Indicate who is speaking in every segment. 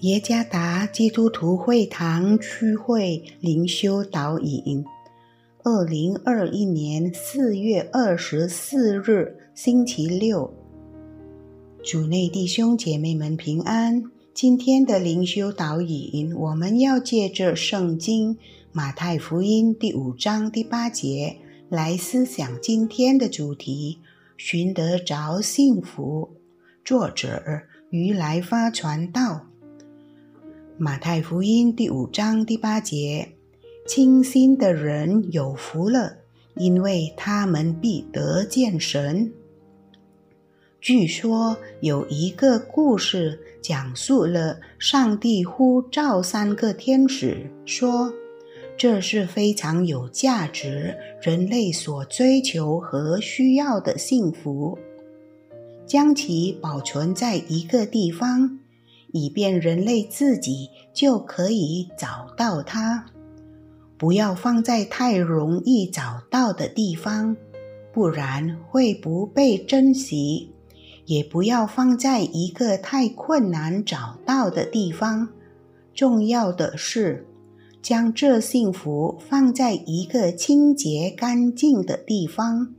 Speaker 1: 耶加达基督徒会堂区会灵修导引，二零二一年四月二十四日星期六，主内弟兄姐妹们平安。今天的灵修导引，我们要借着圣经马太福音第五章第八节来思想今天的主题：寻得着幸福。作者于来发传道。马太福音第五章第八节：清心的人有福了，因为他们必得见神。据说有一个故事，讲述了上帝呼召三个天使，说这是非常有价值、人类所追求和需要的幸福，将其保存在一个地方。以便人类自己就可以找到它，不要放在太容易找到的地方，不然会不被珍惜；也不要放在一个太困难找到的地方。重要的是，将这幸福放在一个清洁干净的地方。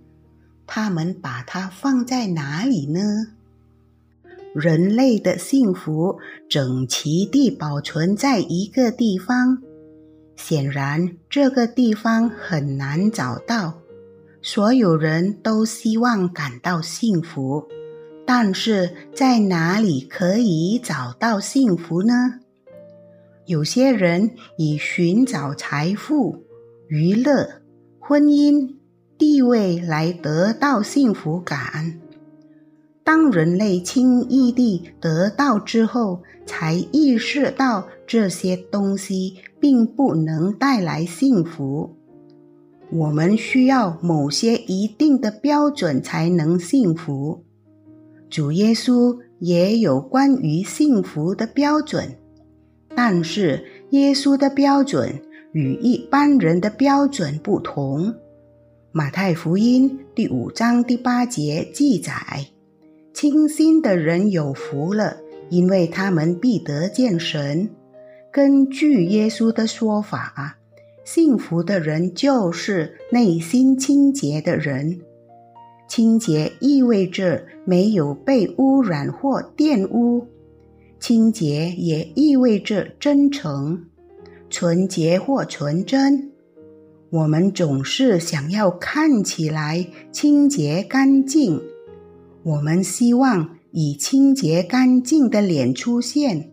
Speaker 1: 他们把它放在哪里呢？人类的幸福整齐地保存在一个地方，显然这个地方很难找到。所有人都希望感到幸福，但是在哪里可以找到幸福呢？有些人以寻找财富、娱乐、婚姻、地位来得到幸福感。当人类轻易地得到之后，才意识到这些东西并不能带来幸福。我们需要某些一定的标准才能幸福。主耶稣也有关于幸福的标准，但是耶稣的标准与一般人的标准不同。马太福音第五章第八节记载。清心的人有福了，因为他们必得见神。根据耶稣的说法，幸福的人就是内心清洁的人。清洁意味着没有被污染或玷污，清洁也意味着真诚、纯洁或纯真。我们总是想要看起来清洁干净。我们希望以清洁干净的脸出现，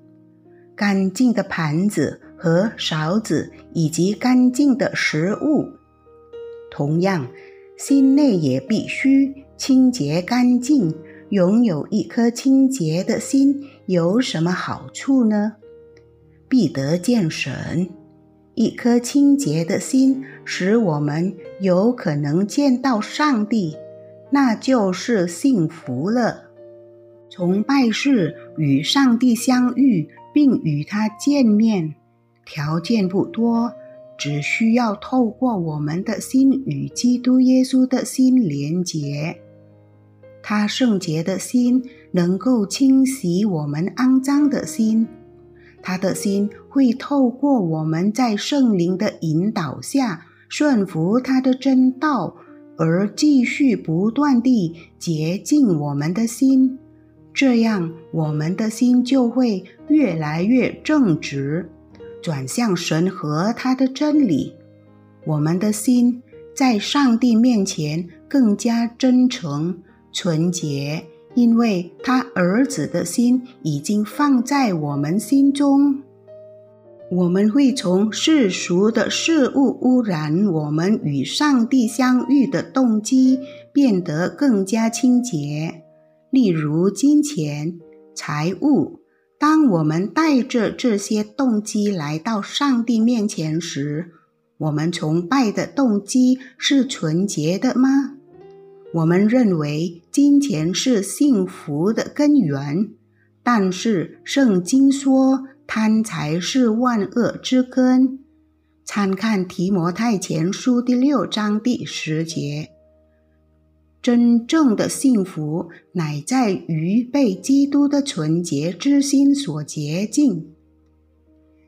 Speaker 1: 干净的盘子和勺子，以及干净的食物。同样，心内也必须清洁干净。拥有一颗清洁的心有什么好处呢？必得见神。一颗清洁的心使我们有可能见到上帝。那就是幸福了。崇拜是与上帝相遇，并与他见面，条件不多，只需要透过我们的心与基督耶稣的心连结。他圣洁的心能够清洗我们肮脏的心，他的心会透过我们在圣灵的引导下顺服他的真道。而继续不断地洁净我们的心，这样我们的心就会越来越正直，转向神和他的真理。我们的心在上帝面前更加真诚、纯洁，因为他儿子的心已经放在我们心中。我们会从世俗的事物污染我们与上帝相遇的动机，变得更加清洁。例如，金钱、财物。当我们带着这些动机来到上帝面前时，我们崇拜的动机是纯洁的吗？我们认为金钱是幸福的根源，但是圣经说。贪财是万恶之根。参看提摩太前书第六章第十节。真正的幸福乃在于被基督的纯洁之心所洁净。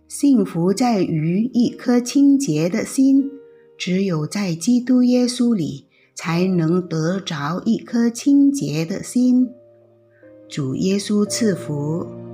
Speaker 1: 幸福在于一颗清洁的心，只有在基督耶稣里，才能得着一颗清洁的心。主耶稣赐福。